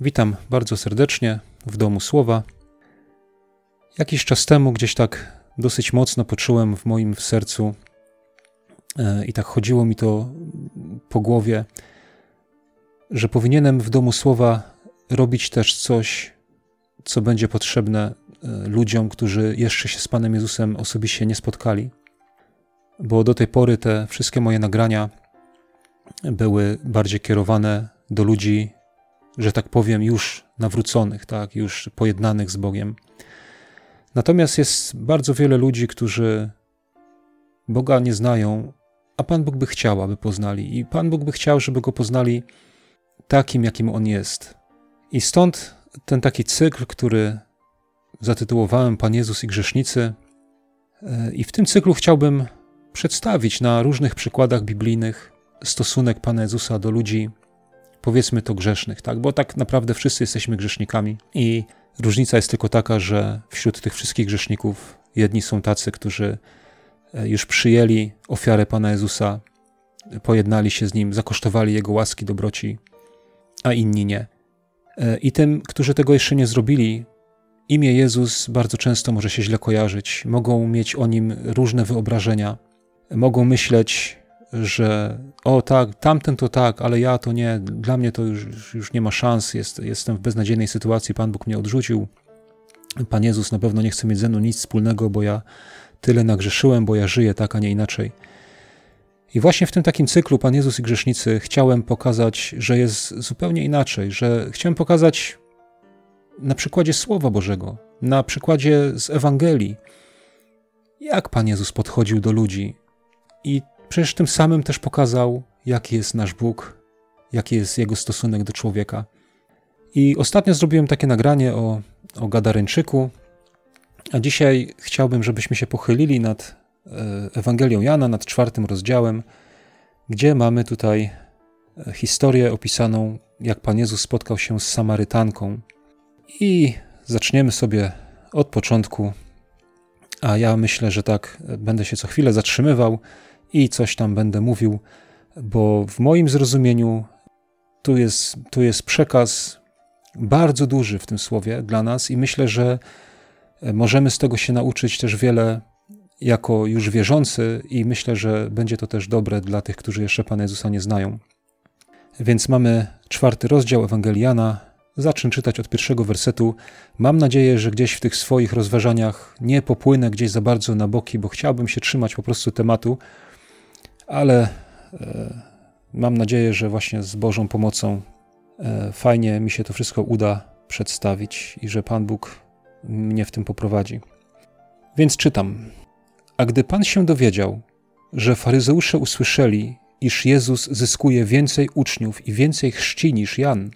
Witam bardzo serdecznie w Domu Słowa. Jakiś czas temu gdzieś tak dosyć mocno poczułem w moim sercu e, i tak chodziło mi to po głowie, że powinienem w Domu Słowa robić też coś, co będzie potrzebne e, ludziom, którzy jeszcze się z Panem Jezusem osobiście nie spotkali. Bo do tej pory te wszystkie moje nagrania były bardziej kierowane do ludzi, że tak powiem, już nawróconych, tak, już pojednanych z Bogiem. Natomiast jest bardzo wiele ludzi, którzy Boga nie znają, a Pan Bóg by chciał, aby poznali. I Pan Bóg by chciał, żeby go poznali takim, jakim on jest. I stąd ten taki cykl, który zatytułowałem Pan Jezus i grzesznicy. I w tym cyklu chciałbym przedstawić na różnych przykładach biblijnych stosunek Pana Jezusa do ludzi, powiedzmy to grzesznych, tak? Bo tak naprawdę wszyscy jesteśmy grzesznikami i różnica jest tylko taka, że wśród tych wszystkich grzeszników jedni są tacy, którzy e, już przyjęli ofiarę Pana Jezusa, pojednali się z Nim, zakosztowali Jego łaski, dobroci, a inni nie. E, I tym, którzy tego jeszcze nie zrobili, imię Jezus bardzo często może się źle kojarzyć. Mogą mieć o nim różne wyobrażenia. Mogą myśleć, że o tak, tamten to tak, ale ja to nie, dla mnie to już, już nie ma szans, jest, jestem w beznadziejnej sytuacji, Pan Bóg mnie odrzucił. Pan Jezus na pewno nie chce mieć ze mną nic wspólnego, bo ja tyle nagrzeszyłem, bo ja żyję tak, a nie inaczej. I właśnie w tym takim cyklu Pan Jezus i grzesznicy chciałem pokazać, że jest zupełnie inaczej, że chciałem pokazać na przykładzie Słowa Bożego, na przykładzie z Ewangelii, jak Pan Jezus podchodził do ludzi. I przecież tym samym też pokazał, jaki jest nasz Bóg, jaki jest Jego stosunek do człowieka. I ostatnio zrobiłem takie nagranie o, o Gadareńczyku, a dzisiaj chciałbym, żebyśmy się pochylili nad e, Ewangelią Jana, nad czwartym rozdziałem, gdzie mamy tutaj e, historię opisaną, jak Pan Jezus spotkał się z Samarytanką. I zaczniemy sobie od początku, a ja myślę, że tak e, będę się co chwilę zatrzymywał i coś tam będę mówił, bo w moim zrozumieniu tu jest, tu jest przekaz bardzo duży w tym słowie dla nas i myślę, że możemy z tego się nauczyć też wiele jako już wierzący i myślę, że będzie to też dobre dla tych, którzy jeszcze Pana Jezusa nie znają. Więc mamy czwarty rozdział Ewangeliana. Zacznę czytać od pierwszego wersetu. Mam nadzieję, że gdzieś w tych swoich rozważaniach nie popłynę gdzieś za bardzo na boki, bo chciałbym się trzymać po prostu tematu, ale e, mam nadzieję, że właśnie z Bożą pomocą e, fajnie mi się to wszystko uda przedstawić i że Pan Bóg mnie w tym poprowadzi. Więc czytam. A gdy Pan się dowiedział, że faryzeusze usłyszeli, iż Jezus zyskuje więcej uczniów i więcej chrzci niż Jan,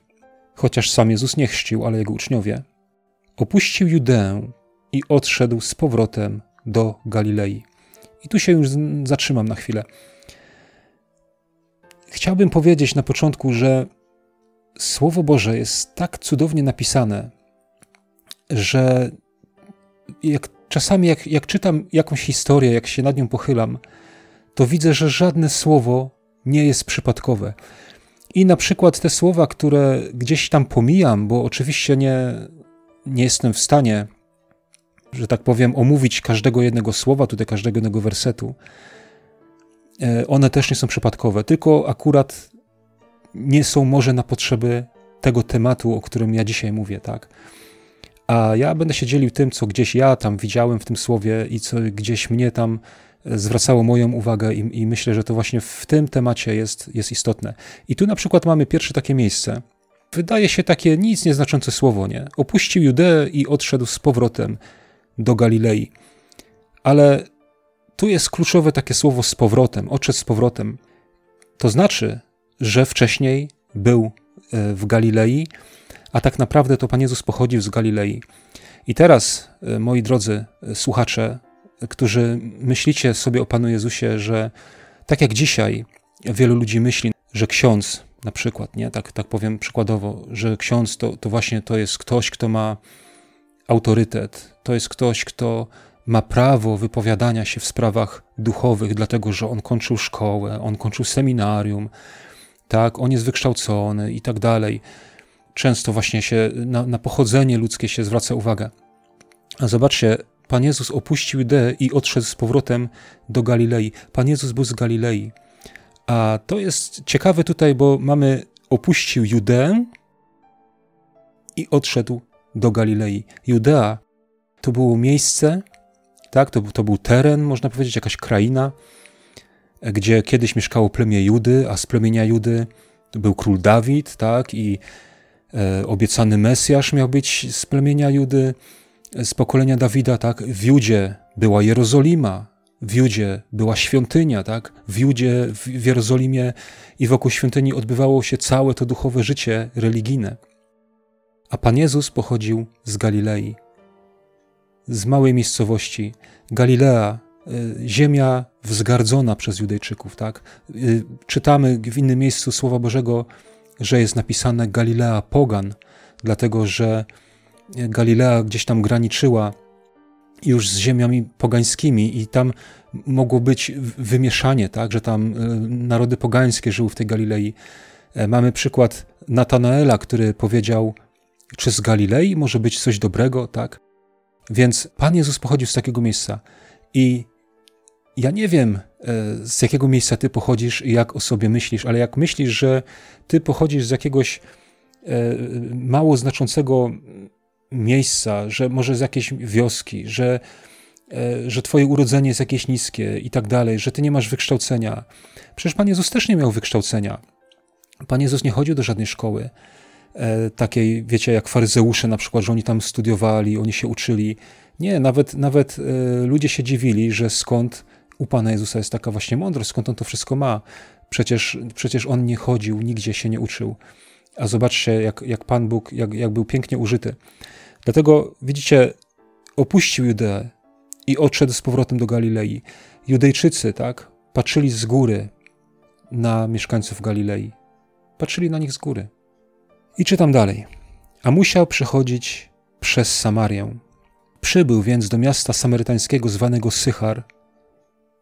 chociaż sam Jezus nie chrzcił, ale jego uczniowie, opuścił Judeę i odszedł z powrotem do Galilei. I tu się już zatrzymam na chwilę. Chciałbym powiedzieć na początku, że Słowo Boże jest tak cudownie napisane, że jak, czasami jak, jak czytam jakąś historię, jak się nad nią pochylam, to widzę, że żadne słowo nie jest przypadkowe. I na przykład te słowa, które gdzieś tam pomijam, bo oczywiście nie, nie jestem w stanie, że tak powiem, omówić każdego jednego słowa, tutaj każdego jednego wersetu, one też nie są przypadkowe, tylko akurat nie są może na potrzeby tego tematu, o którym ja dzisiaj mówię, tak? A ja będę się dzielił tym, co gdzieś ja tam widziałem w tym słowie i co gdzieś mnie tam e, zwracało moją uwagę i, i myślę, że to właśnie w tym temacie jest, jest istotne. I tu na przykład mamy pierwsze takie miejsce. Wydaje się takie nic nieznaczące słowo, nie? Opuścił Judeę i odszedł z powrotem do Galilei. Ale tu jest kluczowe takie słowo z powrotem, odszedł z powrotem. To znaczy, że wcześniej był e, w Galilei, a tak naprawdę to Pan Jezus pochodził z Galilei. I teraz, e, moi drodzy e, słuchacze, którzy myślicie sobie o Panu Jezusie, że tak jak dzisiaj wielu ludzi myśli, że ksiądz na przykład, nie? Tak, tak powiem przykładowo, że ksiądz to, to właśnie to jest ktoś, kto ma autorytet, to jest ktoś, kto ma prawo wypowiadania się w sprawach duchowych, dlatego że on kończył szkołę, on kończył seminarium, tak, on jest wykształcony i tak dalej. często właśnie się na, na pochodzenie ludzkie się zwraca uwagę. A zobaczcie, Pan Jezus opuścił Judeę i odszedł z powrotem do Galilei. Pan Jezus był z Galilei. A to jest ciekawe tutaj, bo mamy opuścił Judeę i odszedł do Galilei. Judea to było miejsce, tak, to, to był teren, można powiedzieć, jakaś kraina, gdzie kiedyś mieszkało plemię Judy, a z plemienia Judy był król Dawid, tak, i e, obiecany Mesjasz miał być z plemienia Judy, z pokolenia Dawida, tak, w Judzie była Jerozolima, w Judzie była świątynia, tak, w Judzie, w, w Jerozolimie i wokół świątyni odbywało się całe to duchowe życie religijne. A Pan Jezus pochodził z Galilei, z małej miejscowości. Galilea, y, ziemia wzgardzona przez Judejczyków. Tak? Y, czytamy w innym miejscu Słowa Bożego, że jest napisane Galilea Pogan, dlatego że Galilea gdzieś tam graniczyła już z ziemiami pogańskimi i tam mogło być wymieszanie, tak, że tam y, narody pogańskie żyły w tej Galilei. E, mamy przykład Natanaela, który powiedział, czy z Galilei może być coś dobrego, tak? Więc Pan Jezus pochodził z takiego miejsca i ja nie wiem, e, z jakiego miejsca ty pochodzisz i jak o sobie myślisz, ale jak myślisz, że ty pochodzisz z jakiegoś e, mało znaczącego miejsca, że może z jakiejś wioski, że, e, że twoje urodzenie jest jakieś niskie i tak dalej, że ty nie masz wykształcenia. Przecież Pan Jezus też nie miał wykształcenia. Pan Jezus nie chodził do żadnej szkoły takiej, wiecie, jak faryzeusze na przykład, że oni tam studiowali, oni się uczyli. Nie, nawet, nawet e, ludzie się dziwili, że skąd u Pana Jezusa jest taka właśnie mądrość, skąd on to wszystko ma. Przecież, przecież on nie chodził, nigdzie się nie uczył. A zobaczcie, jak, jak Pan Bóg, jak, jak był pięknie użyty. Dlatego, widzicie, opuścił Judeę i odszedł z powrotem do Galilei. Judejczycy, tak, patrzyli z góry na mieszkańców Galilei. Patrzyli na nich z góry. I czytam dalej. A musiał przechodzić przez Samarię. Przybył więc do miasta samarytańskiego zwanego Sychar,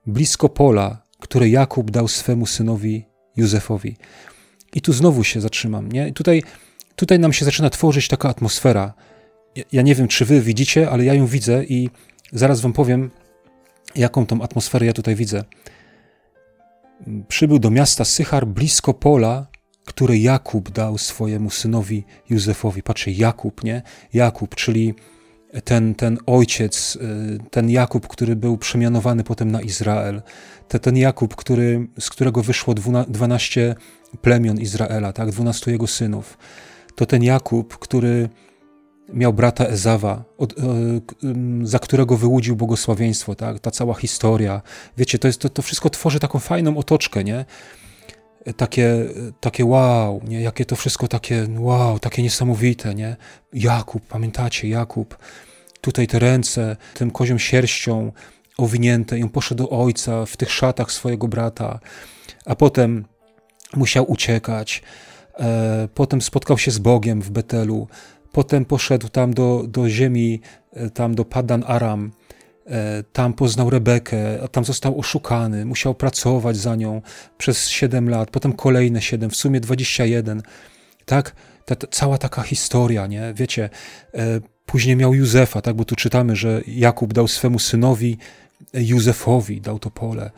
blisko pola, które Jakub dał swemu synowi Józefowi. I tu znowu się zatrzymam. Nie? Tutaj, tutaj nam się zaczyna tworzyć taka atmosfera. Ja, ja nie wiem, czy wy widzicie, ale ja ją widzę i zaraz wam powiem, jaką tą atmosferę ja tutaj widzę. Przybył do miasta Sychar blisko pola, które Jakub dał swojemu synowi Józefowi. Patrzcie, Jakub, nie? Jakub, czyli ten, ten ojciec, y, ten Jakub, który był przemianowany potem na Izrael, ten, ten Jakub, który, z którego wyszło dwanaście plemion Izraela, tak, dwunastu jego synów, to ten Jakub, który miał brata Ezawa, od, e, za którego wyłudził błogosławieństwo, tak, ta cała historia. Wiecie, to, jest, to, to wszystko tworzy taką fajną otoczkę, nie? Takie, takie wow, nie? jakie to wszystko takie wow, takie niesamowite, nie? Jakub, pamiętacie, Jakub, tutaj te ręce, tym kozią sierścią owinięte i on poszedł do ojca w tych szatach swojego brata, a potem musiał uciekać, e, potem spotkał się z Bogiem w Betelu, potem poszedł tam do, do ziemi, e, tam do Padan Aram, tam poznał Rebekę, a tam został oszukany, musiał pracować za nią przez 7 lat, potem kolejne 7, w sumie 21. Tak, ta, ta, cała taka historia, nie? Wiecie, później miał Józefa, tak, bo tu czytamy, że Jakub dał swemu synowi Józefowi, dał to pole,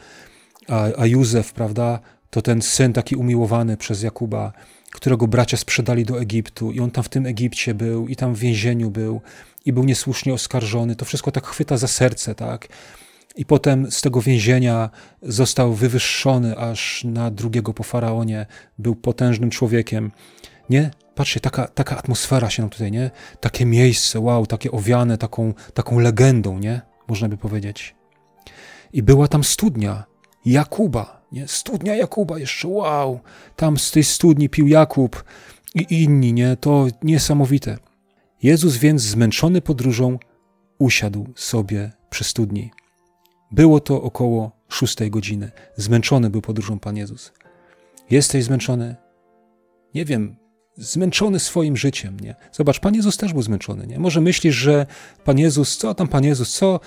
a, a Józef, prawda, to ten syn taki umiłowany przez Jakuba, którego bracia sprzedali do Egiptu i on tam w tym Egipcie był i tam w więzieniu był i był niesłusznie oskarżony. To wszystko tak chwyta za serce, tak? I potem z tego więzienia został wywyższony aż na drugiego po faraonie. Był potężnym człowiekiem. Nie? Patrzcie, taka, taka atmosfera się nam tutaj, nie? Takie miejsce, wow, takie owiane taką, taką legendą, nie? Można by powiedzieć. I była tam studnia Jakuba, nie? Studnia Jakuba jeszcze, wow, tam z tej studni pił Jakub i inni, nie? To niesamowite. Jezus więc zmęczony podróżą usiadł sobie przy studni. Było to około szóstej godziny. Zmęczony był podróżą Pan Jezus. Jesteś zmęczony? Nie wiem, zmęczony swoim życiem, nie? Zobacz, Pan Jezus też był zmęczony, nie? Może myślisz, że Pan Jezus, co tam Pan Jezus, co,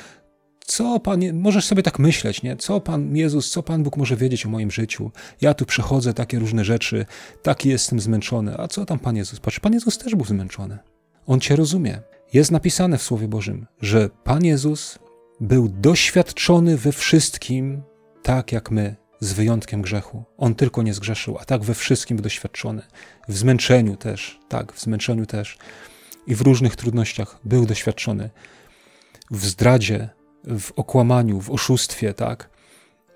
co Pan, możesz sobie tak myśleć, nie? Co Pan Jezus, co Pan Bóg może wiedzieć o moim życiu? Ja tu przechodzę takie różne rzeczy, taki jestem zmęczony. A co tam Pan Jezus? Patrz, Pan Jezus też był zmęczony. On Cię rozumie. Jest napisane w Słowie Bożym, że Pan Jezus był doświadczony we wszystkim, tak jak my, z wyjątkiem grzechu. On tylko nie zgrzeszył, a tak we wszystkim doświadczony. W zmęczeniu też, tak, w zmęczeniu też. I w różnych trudnościach był doświadczony. W zdradzie, w okłamaniu, w oszustwie, tak,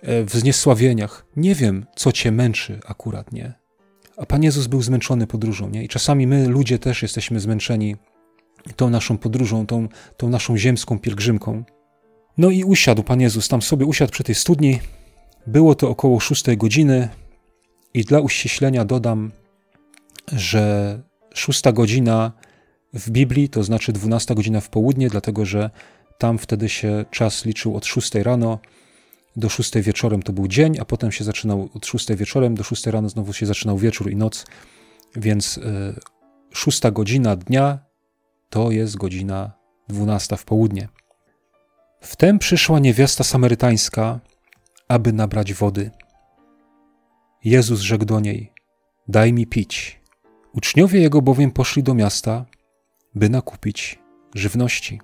e, w zniesławieniach. Nie wiem, co cię męczy akurat, nie? A Pan Jezus był zmęczony podróżą, nie? I czasami my, ludzie, też jesteśmy zmęczeni tą naszą podróżą, tą, tą naszą ziemską pielgrzymką. No i usiadł Pan Jezus, tam sobie usiadł przy tej studni. Było to około szóstej godziny i dla uściślenia dodam, że szósta godzina w Biblii to znaczy dwunasta godzina w południe, dlatego że tam wtedy się czas liczył od 6 rano do 6 wieczorem to był dzień, a potem się zaczynał od 6 wieczorem do 6 rano znowu się zaczynał wieczór i noc, więc y, szósta godzina dnia to jest godzina 12 w południe. Wtem przyszła niewiasta samarytańska, aby nabrać wody. Jezus rzekł do niej: Daj mi pić. Uczniowie jego bowiem poszli do miasta, by nakupić żywności.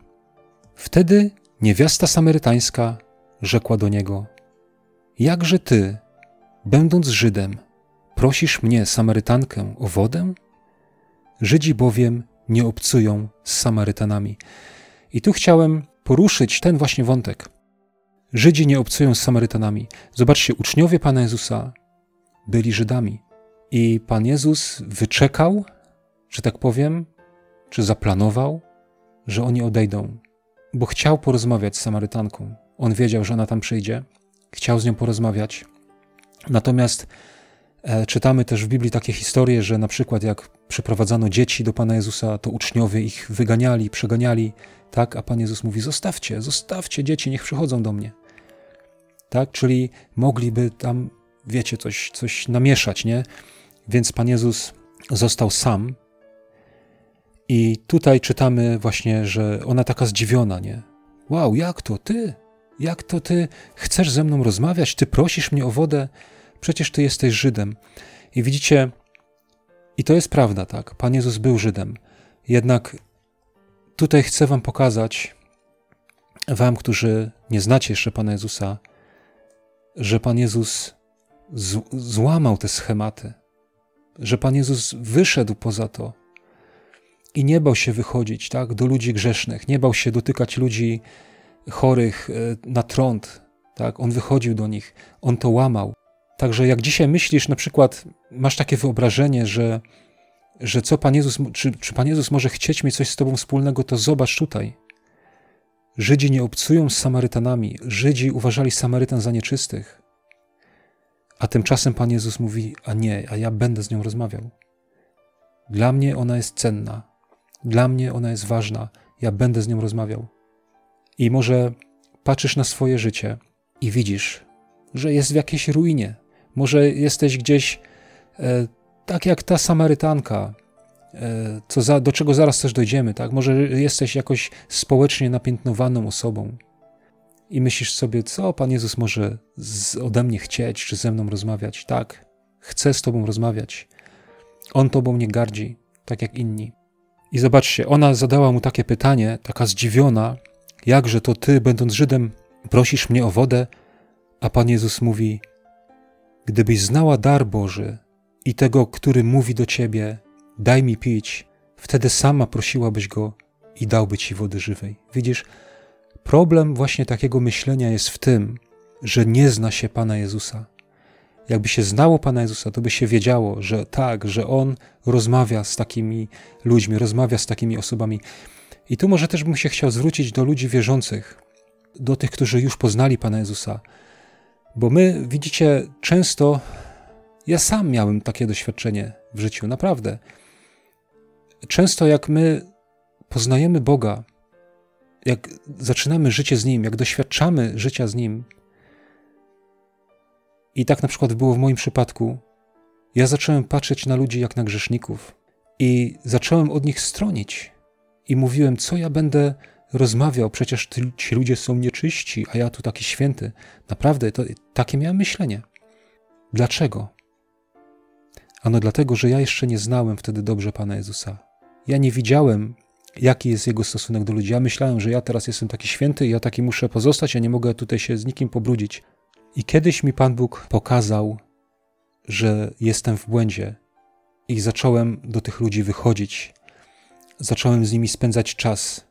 Wtedy niewiasta samarytańska rzekła do niego: Jakże ty, będąc Żydem, prosisz mnie, Samarytankę, o wodę? Żydzi bowiem nie obcują z Samarytanami. I tu chciałem poruszyć ten właśnie wątek. Żydzi nie obcują z Samarytanami. Zobaczcie, uczniowie Pana Jezusa byli Żydami. I Pan Jezus wyczekał, że tak powiem, czy zaplanował, że oni odejdą bo chciał porozmawiać z Samarytanką. On wiedział, że ona tam przyjdzie, chciał z nią porozmawiać. Natomiast e, czytamy też w Biblii takie historie, że na przykład jak przyprowadzano dzieci do Pana Jezusa, to uczniowie ich wyganiali, przeganiali, tak? A Pan Jezus mówi: Zostawcie, zostawcie dzieci, niech przychodzą do mnie. Tak? Czyli mogliby tam, wiecie, coś, coś namieszać, nie? Więc Pan Jezus został sam i tutaj czytamy właśnie, że ona taka zdziwiona, nie? Wow, jak to ty? Jak to ty chcesz ze mną rozmawiać? Ty prosisz mnie o wodę? Przecież ty jesteś Żydem. I widzicie, i to jest prawda, tak? Pan Jezus był Żydem. Jednak tutaj chcę Wam pokazać, Wam, którzy nie znacie jeszcze Pana Jezusa, że Pan Jezus złamał te schematy, że Pan Jezus wyszedł poza to i nie bał się wychodzić tak, do ludzi grzesznych, nie bał się dotykać ludzi chorych e, na trąd. Tak? On wychodził do nich, on to łamał. Także jak dzisiaj myślisz, na przykład masz takie wyobrażenie, że, że co Pan Jezus, czy, czy Pan Jezus może chcieć mieć coś z Tobą wspólnego, to zobacz tutaj. Żydzi nie obcują z Samarytanami. Żydzi uważali Samarytan za nieczystych. A tymczasem Pan Jezus mówi: A nie, a ja będę z nią rozmawiał. Dla mnie ona jest cenna. Dla mnie ona jest ważna, ja będę z nią rozmawiał. I może patrzysz na swoje życie i widzisz, że jest w jakiejś ruinie. Może jesteś gdzieś e, tak jak ta Samarytanka, e, co za, do czego zaraz też dojdziemy, tak? Może jesteś jakoś społecznie napiętnowaną osobą i myślisz sobie, co Pan Jezus może z, ode mnie chcieć, czy ze mną rozmawiać. Tak, chce z Tobą rozmawiać. On Tobą nie gardzi, tak jak inni. I zobaczcie, ona zadała mu takie pytanie, taka zdziwiona, jakże to ty, będąc Żydem, prosisz mnie o wodę? A Pan Jezus mówi: Gdybyś znała dar Boży i tego, który mówi do ciebie, daj mi pić, wtedy sama prosiłabyś go i dałby ci wody żywej. Widzisz, problem właśnie takiego myślenia jest w tym, że nie zna się Pana Jezusa. Jakby się znało Pana Jezusa, to by się wiedziało, że tak, że On rozmawia z takimi ludźmi, rozmawia z takimi osobami. I tu może też bym się chciał zwrócić do ludzi wierzących, do tych, którzy już poznali Pana Jezusa. Bo my, widzicie, często, ja sam miałem takie doświadczenie w życiu, naprawdę. Często jak my poznajemy Boga, jak zaczynamy życie z Nim, jak doświadczamy życia z Nim, i tak na przykład było w moim przypadku. Ja zacząłem patrzeć na ludzi jak na grzeszników i zacząłem od nich stronić. I mówiłem, co ja będę rozmawiał, przecież ci ludzie są nieczyści, a ja tu taki święty. Naprawdę, to, takie miałem myślenie. Dlaczego? Ano dlatego, że ja jeszcze nie znałem wtedy dobrze Pana Jezusa. Ja nie widziałem, jaki jest Jego stosunek do ludzi. Ja myślałem, że ja teraz jestem taki święty, ja taki muszę pozostać, ja nie mogę tutaj się z nikim pobrudzić. I kiedyś mi Pan Bóg pokazał, że jestem w błędzie i zacząłem do tych ludzi wychodzić. Zacząłem z nimi spędzać czas.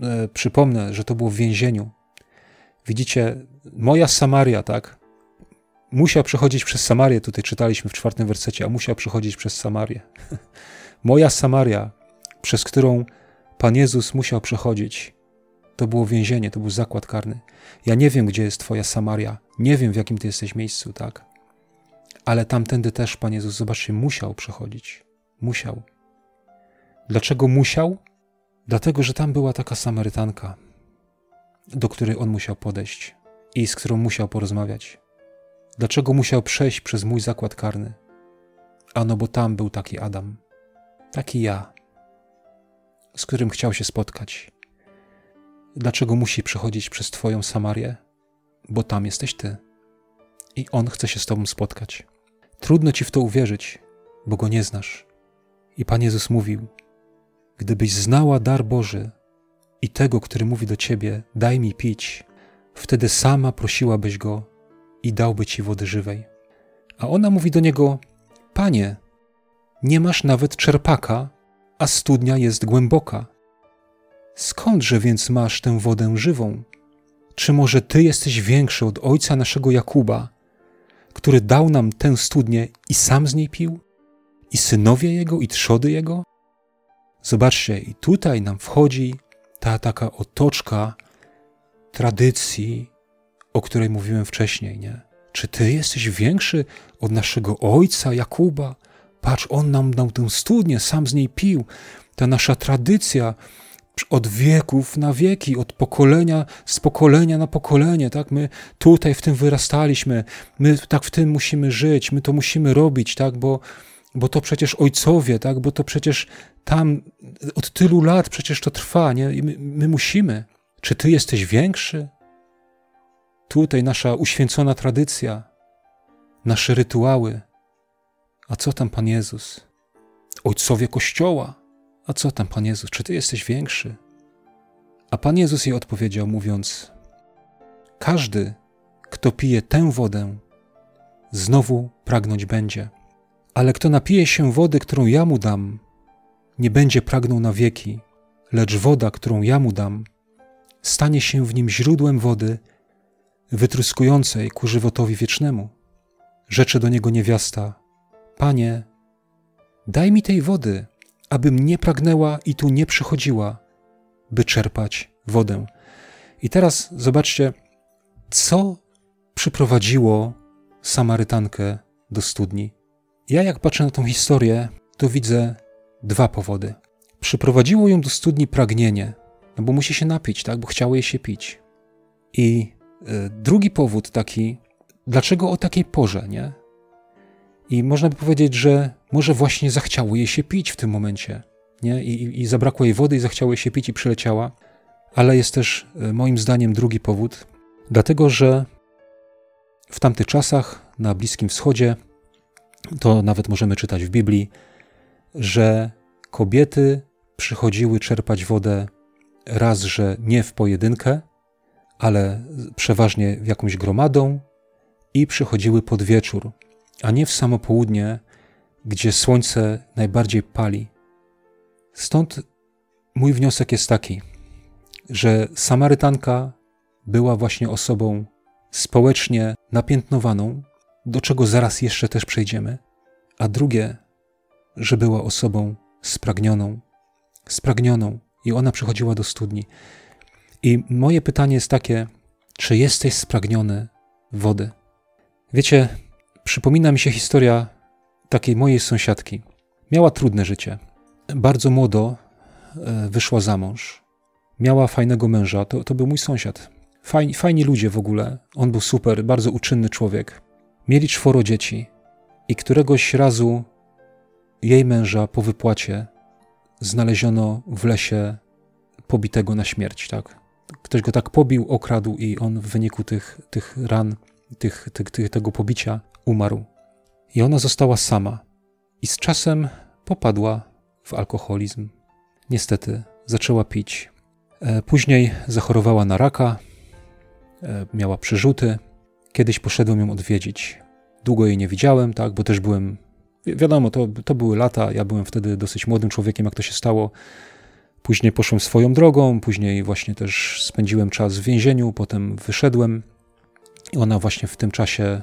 E, przypomnę, że to było w więzieniu. Widzicie, moja Samaria, tak? Musiał przechodzić przez Samarię, tutaj czytaliśmy w czwartym wersecie, a musiał przechodzić przez Samarię. moja Samaria, przez którą Pan Jezus musiał przechodzić, to było więzienie, to był zakład karny. Ja nie wiem, gdzie jest Twoja Samaria, nie wiem, w jakim Ty jesteś miejscu, tak? Ale tamtędy też Pan Jezus, zobaczcie, musiał przechodzić. Musiał. Dlaczego musiał? Dlatego, że tam była taka Samarytanka, do której on musiał podejść i z którą musiał porozmawiać. Dlaczego musiał przejść przez mój zakład karny? Ano, bo tam był taki Adam, taki ja, z którym chciał się spotkać. Dlaczego musi przechodzić przez Twoją Samarię? Bo tam jesteś Ty. I On chce się z Tobą spotkać. Trudno Ci w to uwierzyć, bo Go nie znasz. I Pan Jezus mówił: Gdybyś znała dar Boży i tego, który mówi do Ciebie: Daj mi pić, wtedy sama prosiłabyś Go i dałby Ci wody żywej. A ona mówi do Niego: Panie, nie masz nawet czerpaka, a studnia jest głęboka. Skądże więc masz tę wodę żywą? Czy może ty jesteś większy od ojca naszego Jakuba, który dał nam tę studnię i sam z niej pił? I synowie jego, i trzody jego? Zobaczcie, i tutaj nam wchodzi ta taka otoczka tradycji, o której mówiłem wcześniej, nie? Czy ty jesteś większy od naszego ojca Jakuba? Patrz, on nam dał tę studnię, sam z niej pił. Ta nasza tradycja od wieków na wieki, od pokolenia z pokolenia na pokolenie, tak? My tutaj w tym wyrastaliśmy, my tak w tym musimy żyć, my to musimy robić, tak? Bo, bo to przecież ojcowie, tak? Bo to przecież tam od tylu lat przecież to trwa, nie? I my, my musimy. Czy ty jesteś większy? Tutaj nasza uświęcona tradycja, nasze rytuały. A co tam Pan Jezus? Ojcowie Kościoła a co tam, Pan Jezus, czy Ty jesteś większy? A Pan Jezus jej odpowiedział, mówiąc: Każdy, kto pije tę wodę, znowu pragnąć będzie. Ale kto napije się wody, którą ja mu dam, nie będzie pragnął na wieki, lecz woda, którą ja mu dam, stanie się w nim źródłem wody wytruskującej ku żywotowi wiecznemu. Rzecze do niego niewiasta: Panie, daj mi tej wody, abym nie pragnęła i tu nie przychodziła, by czerpać wodę. I teraz zobaczcie, co przyprowadziło Samarytankę do studni. Ja, jak patrzę na tą historię, to widzę dwa powody. Przyprowadziło ją do studni pragnienie, no bo musi się napić, tak, bo chciało jej się pić. I y, drugi powód taki, dlaczego o takiej porze, nie? I można by powiedzieć, że może właśnie zachciało jej się pić w tym momencie. Nie? I, I zabrakło jej wody i zachciało jej się pić i przyleciała. Ale jest też e, moim zdaniem drugi powód, dlatego że w tamtych czasach na Bliskim Wschodzie, to nawet możemy czytać w Biblii, że kobiety przychodziły czerpać wodę raz, że nie w pojedynkę, ale przeważnie w jakąś gromadą i przychodziły pod wieczór a nie w samo południe, gdzie słońce najbardziej pali. Stąd mój wniosek jest taki, że Samarytanka była właśnie osobą społecznie napiętnowaną, do czego zaraz jeszcze też przejdziemy, a drugie, że była osobą spragnioną, spragnioną i ona przychodziła do studni. I moje pytanie jest takie, czy jesteś spragniony wody? Wiecie, Przypomina mi się historia takiej mojej sąsiadki. Miała trudne życie. Bardzo młodo e, wyszła za mąż. Miała fajnego męża, to, to był mój sąsiad. Fajni, fajni ludzie w ogóle. On był super, bardzo uczynny człowiek. Mieli czworo dzieci i któregoś razu jej męża po wypłacie znaleziono w lesie pobitego na śmierć, tak? Ktoś go tak pobił, okradł i on w wyniku tych, tych ran, tych, tych, tych, tego pobicia umarł. I ona została sama. I z czasem popadła w alkoholizm. Niestety zaczęła pić. E, później zachorowała na raka, e, miała przerzuty. Kiedyś poszedłem ją odwiedzić. Długo jej nie widziałem, tak, bo też byłem. Wi wiadomo, to, to były lata. Ja byłem wtedy dosyć młodym człowiekiem, jak to się stało. Później poszłem swoją drogą, później właśnie też spędziłem czas w więzieniu, potem wyszedłem. Ona właśnie w tym czasie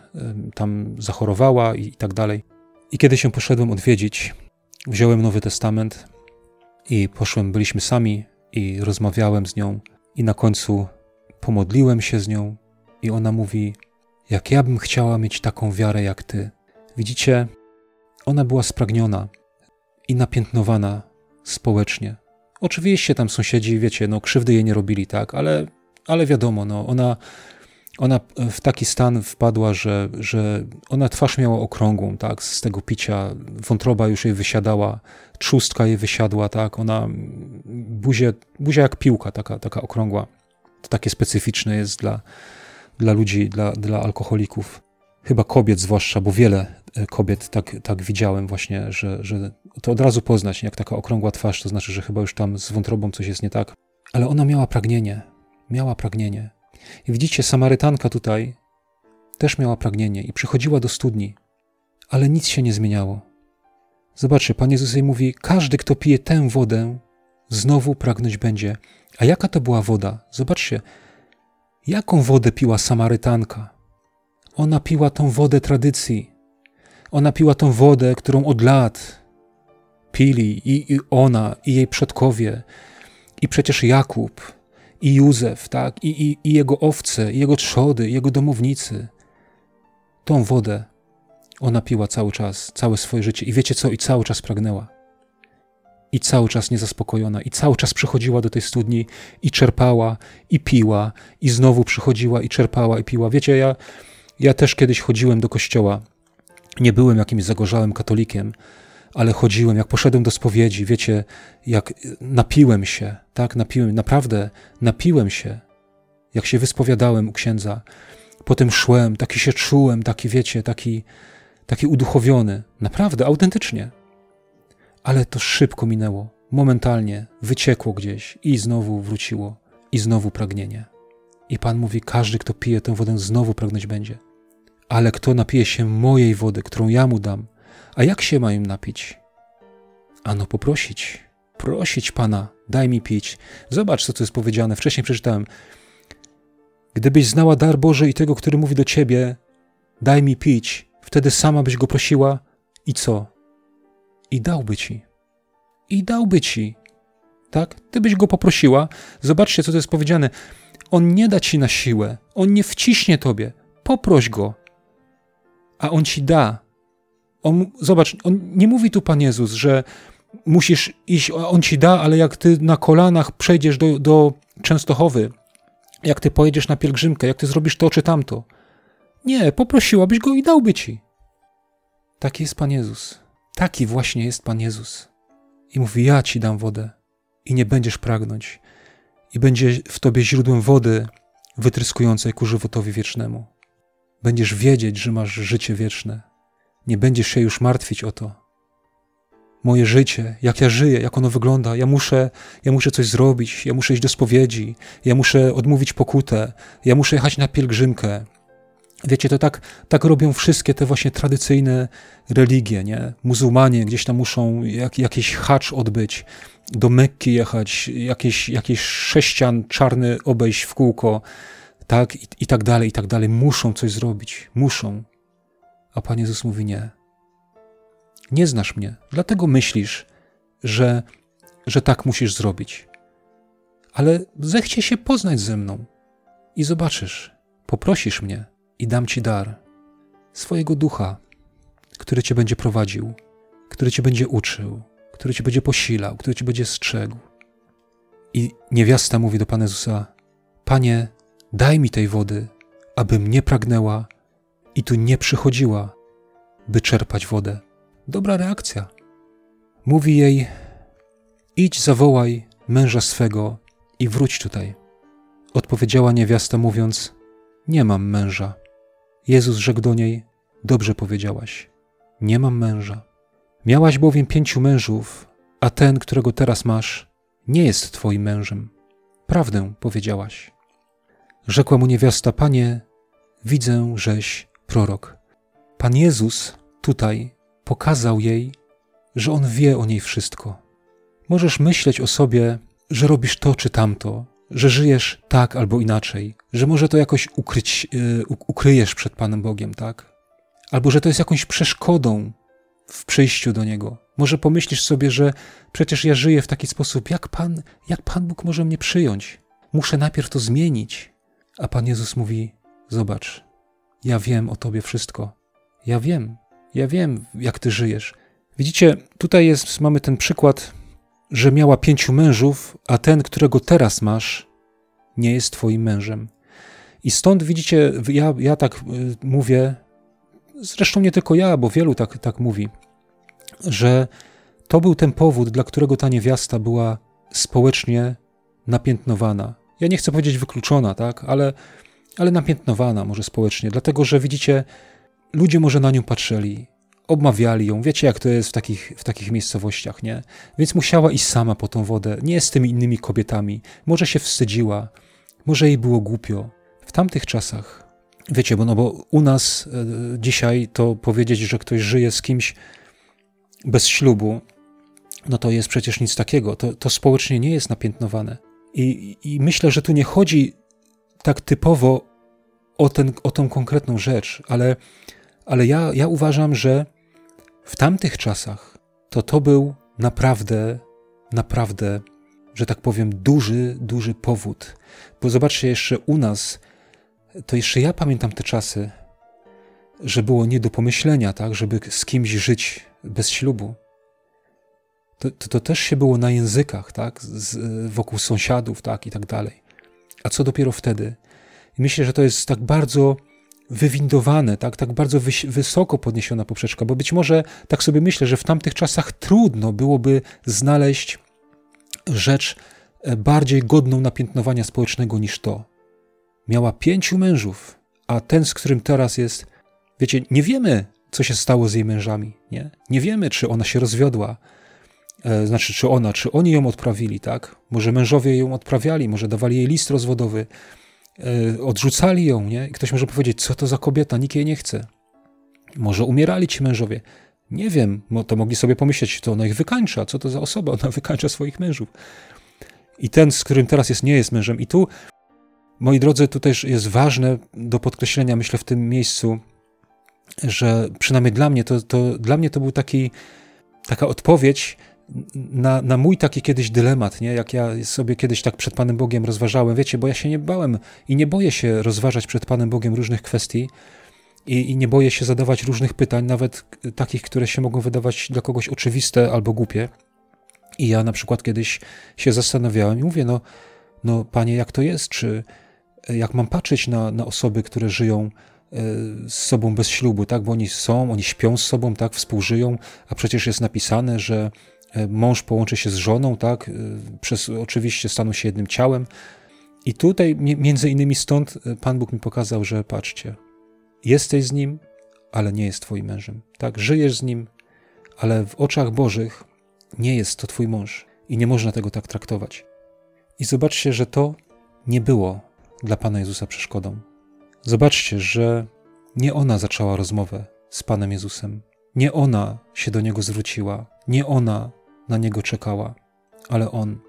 tam zachorowała i, i tak dalej. I kiedy się poszedłem odwiedzić, wziąłem Nowy Testament i poszłem, byliśmy sami i rozmawiałem z nią i na końcu pomodliłem się z nią i ona mówi, jak ja bym chciała mieć taką wiarę jak ty. Widzicie, ona była spragniona i napiętnowana społecznie. Oczywiście tam sąsiedzi, wiecie, no krzywdy jej nie robili, tak, ale, ale wiadomo, no ona, ona w taki stan wpadła, że, że ona twarz miała okrągłą, tak, z tego picia, wątroba już jej wysiadała, trzustka jej wysiadła, tak, ona, buzie, buzia jak piłka, taka, taka okrągła. To takie specyficzne jest dla, dla ludzi, dla, dla alkoholików. Chyba kobiet zwłaszcza, bo wiele e, kobiet tak, tak widziałem właśnie, że, że to od razu poznać, jak taka okrągła twarz, to znaczy, że chyba już tam z wątrobą coś jest nie tak. Ale ona miała pragnienie, miała pragnienie. I widzicie, Samarytanka tutaj też miała pragnienie i przychodziła do studni, ale nic się nie zmieniało. Zobaczcie, Pan Jezus jej mówi: Każdy, kto pije tę wodę, znowu pragnąć będzie. A jaka to była woda? Zobaczcie, jaką wodę piła Samarytanka. Ona piła tą wodę tradycji. Ona piła tą wodę, którą od lat pili i, i ona, i jej przodkowie, i przecież Jakub, i Józef, tak, i, i, i jego owce, i jego trzody, i jego domownicy. Tą wodę ona piła cały czas, całe swoje życie. I wiecie co? I cały czas pragnęła. I cały czas niezaspokojona. I cały czas przychodziła do tej studni i czerpała, i piła, i znowu przychodziła i czerpała, i piła. Wiecie, ja, ja też kiedyś chodziłem do kościoła. Nie byłem jakimś zagorzałym katolikiem, ale chodziłem, jak poszedłem do spowiedzi, wiecie, jak napiłem się, tak, napiłem, naprawdę napiłem się, jak się wyspowiadałem u księdza. Potem szłem, taki się czułem, taki, wiecie, taki, taki uduchowiony, naprawdę, autentycznie. Ale to szybko minęło, momentalnie, wyciekło gdzieś i znowu wróciło, i znowu pragnienie. I Pan mówi: Każdy, kto pije tę wodę, znowu pragnąć będzie. Ale kto napije się mojej wody, którą ja mu dam, a jak się mają napić? Ano poprosić, prosić Pana, daj mi pić. Zobacz, co tu jest powiedziane. Wcześniej przeczytałem. Gdybyś znała dar Boży i tego, który mówi do ciebie, daj mi pić, wtedy sama byś go prosiła i co? I dałby ci. I dałby ci. Tak? Ty byś go poprosiła. Zobaczcie, co to jest powiedziane. On nie da ci na siłę. On nie wciśnie tobie. Poproś go. A on ci da. On, zobacz, on nie mówi tu Pan Jezus, że musisz iść, on ci da, ale jak ty na kolanach przejdziesz do, do Częstochowy, jak ty pojedziesz na pielgrzymkę, jak ty zrobisz to czy tamto. Nie, poprosiłabyś go i dałby ci. Taki jest Pan Jezus. Taki właśnie jest Pan Jezus. I mówi: Ja ci dam wodę i nie będziesz pragnąć, i będzie w tobie źródłem wody wytryskującej ku żywotowi wiecznemu. Będziesz wiedzieć, że masz życie wieczne. Nie będziesz się już martwić o to. Moje życie, jak ja żyję, jak ono wygląda, ja muszę, ja muszę coś zrobić, ja muszę iść do spowiedzi, ja muszę odmówić pokutę, ja muszę jechać na pielgrzymkę, Wiecie, to tak, tak robią wszystkie te właśnie tradycyjne religie, nie? Muzułmanie gdzieś tam muszą jak, jakiś hacz odbyć, do Mekki jechać, jakieś, jakiś sześcian czarny obejść w kółko, tak? I, I tak dalej, i tak dalej. Muszą coś zrobić, muszą. A Pan Jezus mówi nie. Nie znasz mnie, dlatego myślisz, że, że tak musisz zrobić. Ale zechcie się poznać ze mną i zobaczysz, poprosisz mnie i dam Ci dar swojego ducha, który Cię będzie prowadził, który Cię będzie uczył, który Cię będzie posilał, który Cię będzie strzegł. I niewiasta mówi do Pana Jezusa: Panie, daj mi tej wody, abym nie pragnęła i tu nie przychodziła, by czerpać wodę. Dobra reakcja. Mówi jej: Idź, zawołaj męża swego i wróć tutaj. Odpowiedziała niewiasta, mówiąc: Nie mam męża. Jezus rzekł do niej: Dobrze powiedziałaś, nie mam męża. Miałaś bowiem pięciu mężów, a ten, którego teraz masz, nie jest twoim mężem. Prawdę powiedziałaś. Rzekła mu niewiasta: Panie, widzę, żeś prorok. Pan Jezus tutaj pokazał jej, że on wie o niej wszystko. Możesz myśleć o sobie, że robisz to czy tamto, że żyjesz tak albo inaczej, że może to jakoś ukryć, yy, ukryjesz przed Panem Bogiem, tak? Albo że to jest jakąś przeszkodą w przyjściu do Niego. Może pomyślisz sobie, że przecież ja żyję w taki sposób, jak Pan, jak Pan Bóg może mnie przyjąć? Muszę najpierw to zmienić. A Pan Jezus mówi: Zobacz, ja wiem o Tobie wszystko. Ja wiem, ja wiem, jak Ty żyjesz. Widzicie, tutaj jest, mamy ten przykład, że miała pięciu mężów, a ten, którego teraz masz, nie jest Twoim mężem. I stąd widzicie, ja, ja tak y, mówię, zresztą nie tylko ja, bo wielu tak, tak mówi, że to był ten powód, dla którego ta niewiasta była społecznie napiętnowana. Ja nie chcę powiedzieć wykluczona, tak, ale, ale napiętnowana może społecznie, dlatego że widzicie, ludzie może na nią patrzyli, obmawiali ją. Wiecie, jak to jest w takich, w takich miejscowościach, nie? Więc musiała iść sama po tą wodę, nie z tymi innymi kobietami. Może się wstydziła, może jej było głupio. W tamtych czasach, wiecie, bo, no bo u nas e, dzisiaj to powiedzieć, że ktoś żyje z kimś bez ślubu, no to jest przecież nic takiego. To, to społecznie nie jest napiętnowane. I, I myślę, że tu nie chodzi tak typowo o, ten, o tą konkretną rzecz, ale, ale ja, ja uważam, że w tamtych czasach to to był naprawdę, naprawdę, że tak powiem, duży, duży powód. Bo zobaczcie, jeszcze u nas, to jeszcze ja pamiętam te czasy, że było nie do pomyślenia, tak, żeby z kimś żyć bez ślubu. To, to, to też się było na językach, tak, z, wokół sąsiadów, tak, i tak dalej. A co dopiero wtedy? I myślę, że to jest tak bardzo wywindowane, tak, tak bardzo wysoko podniesiona poprzeczka, bo być może tak sobie myślę, że w tamtych czasach trudno byłoby znaleźć rzecz e, bardziej godną napiętnowania społecznego niż to. Miała pięciu mężów, a ten, z którym teraz jest, wiecie, nie wiemy, co się stało z jej mężami, nie? Nie wiemy, czy ona się rozwiodła, e, znaczy, czy ona, czy oni ją odprawili, tak? Może mężowie ją odprawiali, może dawali jej list rozwodowy, odrzucali ją, nie? I ktoś może powiedzieć, co to za kobieta, nikt jej nie chce. Może umierali ci mężowie. Nie wiem, to mogli sobie pomyśleć, to ona ich wykańcza, co to za osoba, ona wykańcza swoich mężów. I ten, z którym teraz jest, nie jest mężem. I tu, moi drodzy, tu też jest ważne do podkreślenia, myślę, w tym miejscu, że przynajmniej dla mnie, to, to dla mnie to był taki, taka odpowiedź na, na mój taki kiedyś dylemat, nie? jak ja sobie kiedyś tak przed Panem Bogiem rozważałem, wiecie, bo ja się nie bałem i nie boję się rozważać przed Panem Bogiem różnych kwestii i, i nie boję się zadawać różnych pytań, nawet takich, które się mogą wydawać dla kogoś oczywiste albo głupie. I ja na przykład kiedyś się zastanawiałem i mówię, no, no Panie, jak to jest? Czy jak mam patrzeć na, na osoby, które żyją e, z sobą bez ślubu, tak? Bo oni są, oni śpią z sobą, tak? Współżyją, a przecież jest napisane, że E, mąż połączy się z żoną, tak? E, przez, oczywiście staną się jednym ciałem. I tutaj, między innymi stąd, e, Pan Bóg mi pokazał, że patrzcie, jesteś z nim, ale nie jest Twoim mężem. Tak, żyjesz z nim, ale w oczach Bożych nie jest to Twój mąż i nie można tego tak traktować. I zobaczcie, że to nie było dla Pana Jezusa przeszkodą. Zobaczcie, że nie ona zaczęła rozmowę z Panem Jezusem, nie ona się do niego zwróciła, nie ona na niego czekała, ale on.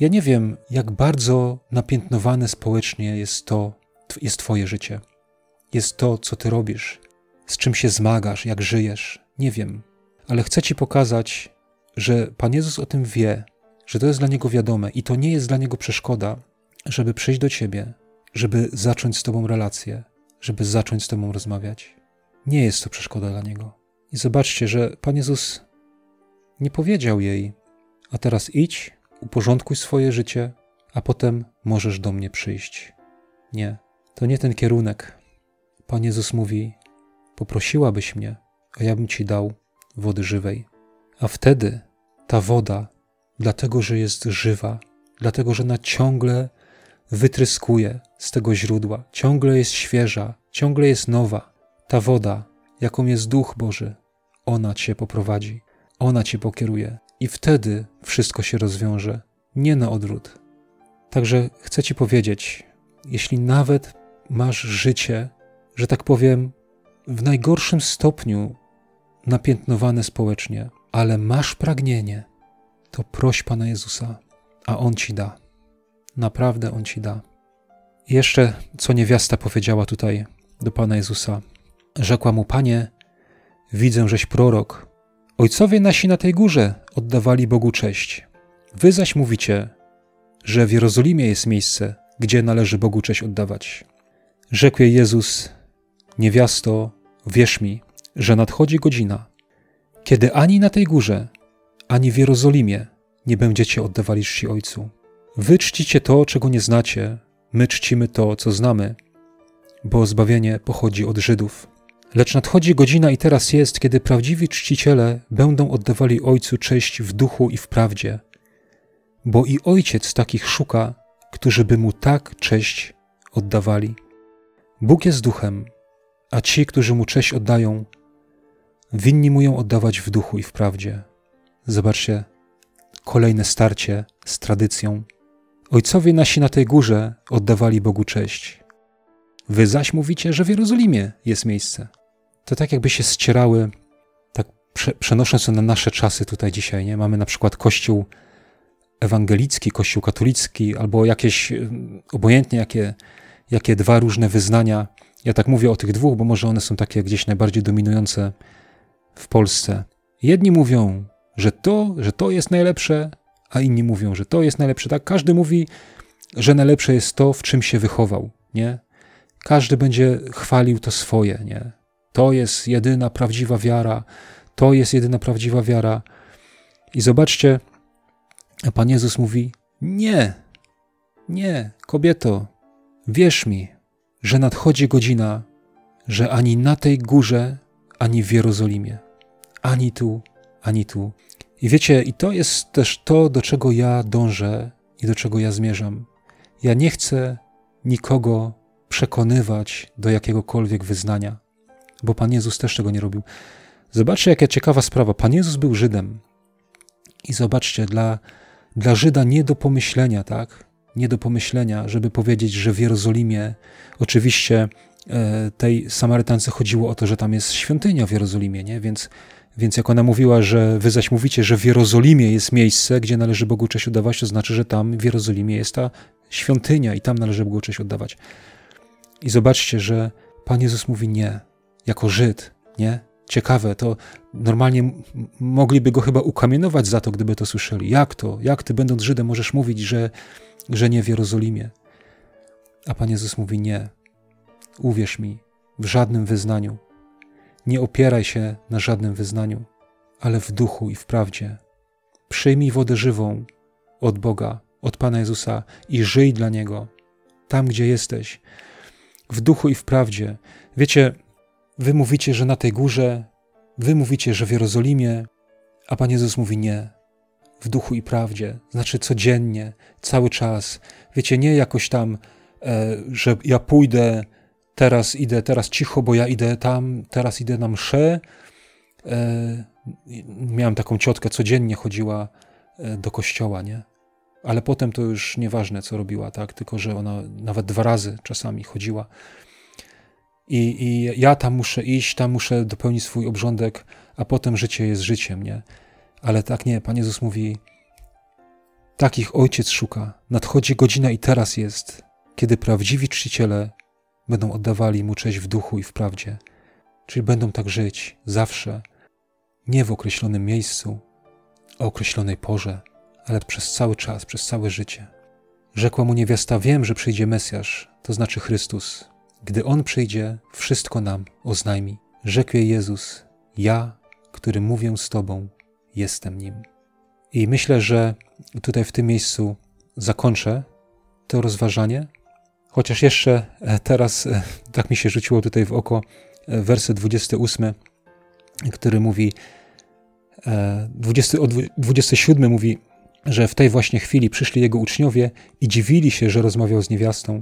Ja nie wiem, jak bardzo napiętnowane społecznie jest to, jest Twoje życie. Jest to, co Ty robisz, z czym się zmagasz, jak żyjesz. Nie wiem, ale chcę Ci pokazać, że Pan Jezus o tym wie, że to jest dla Niego wiadome i to nie jest dla Niego przeszkoda, żeby przyjść do Ciebie, żeby zacząć z Tobą relację, żeby zacząć z Tobą rozmawiać. Nie jest to przeszkoda dla Niego. I zobaczcie, że Pan Jezus nie powiedział jej: A teraz idź, uporządkuj swoje życie, a potem możesz do mnie przyjść. Nie, to nie ten kierunek. Pan Jezus mówi: Poprosiłabyś mnie, a ja bym ci dał wody żywej. A wtedy ta woda, dlatego że jest żywa, dlatego że ona ciągle wytryskuje z tego źródła, ciągle jest świeża, ciągle jest nowa. Ta woda, jaką jest Duch Boży, ona cię poprowadzi, ona cię pokieruje i wtedy wszystko się rozwiąże, nie na odwrót. Także chcę ci powiedzieć, jeśli nawet masz życie, że tak powiem, w najgorszym stopniu napiętnowane społecznie, ale masz pragnienie, to proś Pana Jezusa, a On ci da. Naprawdę On ci da. I jeszcze, co niewiasta powiedziała tutaj do Pana Jezusa, rzekła mu: Panie, widzę, żeś prorok. Ojcowie nasi na tej górze oddawali Bogu cześć. Wy zaś mówicie, że w Jerozolimie jest miejsce, gdzie należy Bogu cześć oddawać. Rzekł jej Jezus: Niewiasto, wierz mi, że nadchodzi godzina, kiedy ani na tej górze, ani w Jerozolimie nie będziecie oddawali czci Ojcu. Wy czcicie to, czego nie znacie, my czcimy to, co znamy, bo zbawienie pochodzi od Żydów. Lecz nadchodzi godzina i teraz jest, kiedy prawdziwi czciciele będą oddawali Ojcu cześć w duchu i w prawdzie, bo i Ojciec takich szuka, którzy by Mu tak cześć oddawali. Bóg jest duchem, a ci, którzy Mu cześć oddają, winni Mu ją oddawać w duchu i w prawdzie. Zobaczcie, kolejne starcie z tradycją. Ojcowie nasi na tej górze oddawali Bogu cześć. Wy zaś mówicie, że w Jerozolimie jest miejsce. To tak jakby się ścierały, tak prze, przenosząc to na nasze czasy tutaj dzisiaj, nie? Mamy na przykład kościół ewangelicki, kościół katolicki, albo jakieś, obojętnie jakie, jakie dwa różne wyznania. Ja tak mówię o tych dwóch, bo może one są takie gdzieś najbardziej dominujące w Polsce. Jedni mówią, że to, że to jest najlepsze, a inni mówią, że to jest najlepsze. Tak, każdy mówi, że najlepsze jest to, w czym się wychował, nie? Każdy będzie chwalił to swoje, nie? To jest jedyna prawdziwa wiara, to jest jedyna prawdziwa wiara. I zobaczcie, Pan Jezus mówi: Nie, nie, kobieto, wierz mi, że nadchodzi godzina, że ani na tej górze, ani w Jerozolimie, ani tu, ani tu. I wiecie, i to jest też to, do czego ja dążę i do czego ja zmierzam. Ja nie chcę nikogo przekonywać do jakiegokolwiek wyznania, bo Pan Jezus też tego nie robił. Zobaczcie, jaka ciekawa sprawa. Pan Jezus był Żydem. I zobaczcie, dla, dla Żyda nie do pomyślenia, tak? Nie do pomyślenia, żeby powiedzieć, że w Jerozolimie, oczywiście e, tej Samarytance chodziło o to, że tam jest świątynia w Jerozolimie, nie? Więc więc jak ona mówiła, że wy zaś mówicie, że w Jerozolimie jest miejsce, gdzie należy Bogu cześć oddawać, to znaczy, że tam w Jerozolimie jest ta świątynia i tam należy Bogu cześć oddawać. I zobaczcie, że Pan Jezus mówi nie, jako Żyd, nie? Ciekawe, to normalnie mogliby go chyba ukamienować za to, gdyby to słyszeli. Jak to? Jak ty, będąc Żydem, możesz mówić, że, że nie w Jerozolimie? A Pan Jezus mówi nie. Uwierz mi, w żadnym wyznaniu nie opieraj się na żadnym wyznaniu, ale w duchu i w prawdzie. Przyjmij wodę żywą od Boga, od Pana Jezusa i żyj dla Niego, tam gdzie jesteś, w duchu i w prawdzie. Wiecie, wy mówicie, że na tej górze, wy mówicie, że w Jerozolimie, a Pan Jezus mówi nie. W duchu i prawdzie, znaczy codziennie, cały czas. Wiecie, nie jakoś tam, e, że ja pójdę teraz idę, teraz cicho, bo ja idę tam, teraz idę na mszę. E, miałem taką ciotkę, codziennie chodziła e, do kościoła, nie? Ale potem to już nieważne, co robiła, tak? Tylko, że ona nawet dwa razy czasami chodziła. I, I ja tam muszę iść, tam muszę dopełnić swój obrządek, a potem życie jest życiem, nie? Ale tak nie, Pan Jezus mówi, takich ojciec szuka. Nadchodzi godzina i teraz jest, kiedy prawdziwi czciciele będą oddawali Mu cześć w duchu i w prawdzie, czyli będą tak żyć zawsze, nie w określonym miejscu, o określonej porze, ale przez cały czas, przez całe życie. Rzekła mu niewiasta: Wiem, że przyjdzie Mesjasz, to znaczy Chrystus. Gdy on przyjdzie, wszystko nam oznajmi. Rzekł jej Jezus: Ja, który mówię z Tobą, jestem nim. I myślę, że tutaj w tym miejscu zakończę to rozważanie. Chociaż jeszcze e, teraz e, tak mi się rzuciło tutaj w oko e, werset 28, który mówi, 20, 27 mówi, że w tej właśnie chwili przyszli jego uczniowie i dziwili się, że rozmawiał z niewiastą.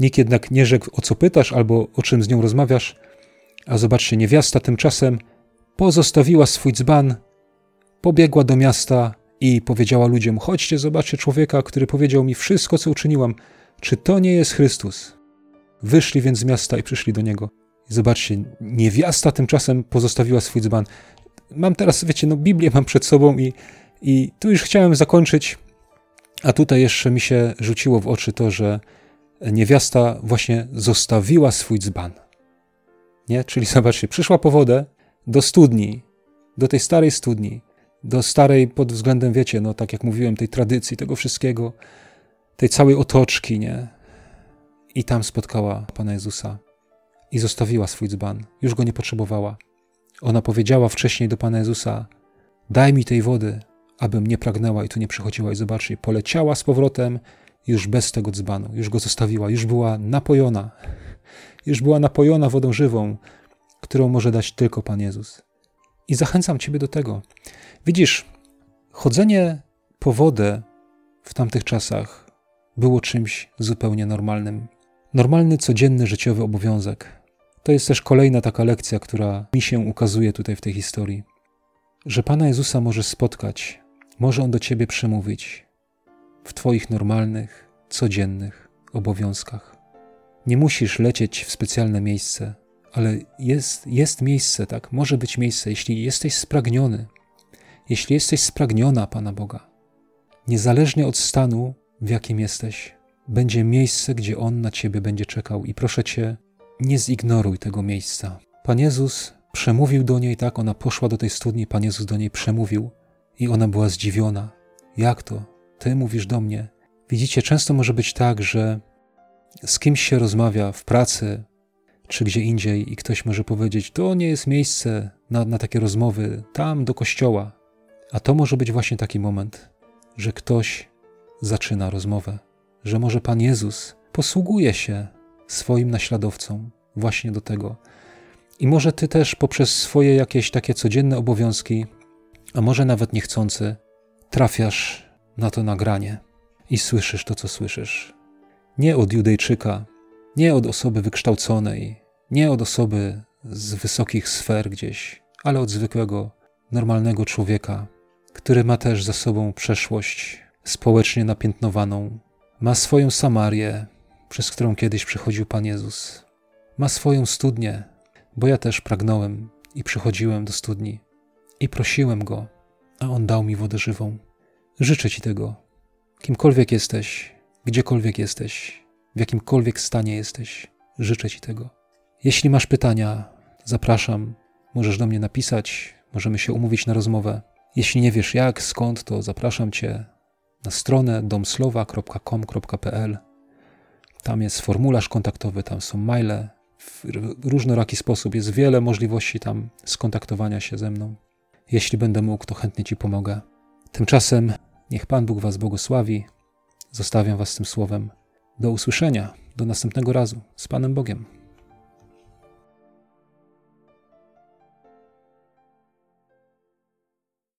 Nikt jednak nie rzekł, o co pytasz albo o czym z nią rozmawiasz, a zobaczcie, niewiasta tymczasem pozostawiła swój dzban, pobiegła do miasta i powiedziała ludziom: Chodźcie, zobaczcie człowieka, który powiedział mi wszystko, co uczyniłam. Czy to nie jest Chrystus? Wyszli więc z miasta i przyszli do niego. I zobaczcie, niewiasta tymczasem pozostawiła swój dzban. Mam teraz, wiecie, no Biblię mam przed sobą i, i tu już chciałem zakończyć, a tutaj jeszcze mi się rzuciło w oczy to, że niewiasta właśnie zostawiła swój dzban. Nie? Czyli zobaczcie, przyszła po wodę do studni, do tej starej studni, do starej pod względem, wiecie, no tak jak mówiłem, tej tradycji, tego wszystkiego, tej całej otoczki, nie? I tam spotkała Pana Jezusa i zostawiła swój dzban. Już go nie potrzebowała. Ona powiedziała wcześniej do Pana Jezusa: Daj mi tej wody, abym nie pragnęła i tu nie przychodziła. I zobaczcie, poleciała z powrotem już bez tego dzbanu. Już go zostawiła, już była napojona. Już była napojona wodą żywą, którą może dać tylko Pan Jezus. I zachęcam Ciebie do tego. Widzisz, chodzenie po wodę w tamtych czasach było czymś zupełnie normalnym. Normalny, codzienny, życiowy obowiązek. To jest też kolejna taka lekcja, która mi się ukazuje tutaj w tej historii. Że Pana Jezusa możesz spotkać, może On do Ciebie przemówić w Twoich normalnych, codziennych obowiązkach. Nie musisz lecieć w specjalne miejsce, ale jest, jest miejsce, tak, może być miejsce, jeśli jesteś spragniony, jeśli jesteś spragniona Pana Boga, niezależnie od stanu, w jakim jesteś, będzie miejsce, gdzie On na Ciebie będzie czekał i proszę Cię, nie zignoruj tego miejsca. Pan Jezus przemówił do niej, tak, ona poszła do tej studni, Pan Jezus do niej przemówił i ona była zdziwiona. Jak to? Ty mówisz do mnie. Widzicie, często może być tak, że z kimś się rozmawia w pracy czy gdzie indziej i ktoś może powiedzieć, to nie jest miejsce na, na takie rozmowy, tam do kościoła. A to może być właśnie taki moment, że ktoś zaczyna rozmowę, że może Pan Jezus posługuje się swoim naśladowcom właśnie do tego. I może Ty też poprzez swoje jakieś takie codzienne obowiązki, a może nawet niechcący, trafiasz na to nagranie i słyszysz to, co słyszysz. Nie od Judejczyka, nie od osoby wykształconej, nie od osoby z wysokich sfer gdzieś, ale od zwykłego, normalnego człowieka, który ma też za sobą przeszłość społecznie napiętnowaną, ma swoją Samarię, przez którą kiedyś przychodził Pan Jezus, ma swoją studnię, bo ja też pragnąłem i przychodziłem do studni i prosiłem Go, a On dał mi wodę żywą. Życzę Ci tego, kimkolwiek jesteś, gdziekolwiek jesteś, w jakimkolwiek stanie jesteś, życzę Ci tego. Jeśli masz pytania, zapraszam, możesz do mnie napisać, możemy się umówić na rozmowę. Jeśli nie wiesz jak, skąd, to zapraszam Cię na stronę domslowa.com.pl. Tam jest formularz kontaktowy, tam są maile. W różnoraki sposób jest wiele możliwości tam skontaktowania się ze mną. Jeśli będę mógł, to chętnie Ci pomogę. Tymczasem niech Pan Bóg Was błogosławi. Zostawiam Was tym słowem. Do usłyszenia, do następnego razu. Z Panem Bogiem.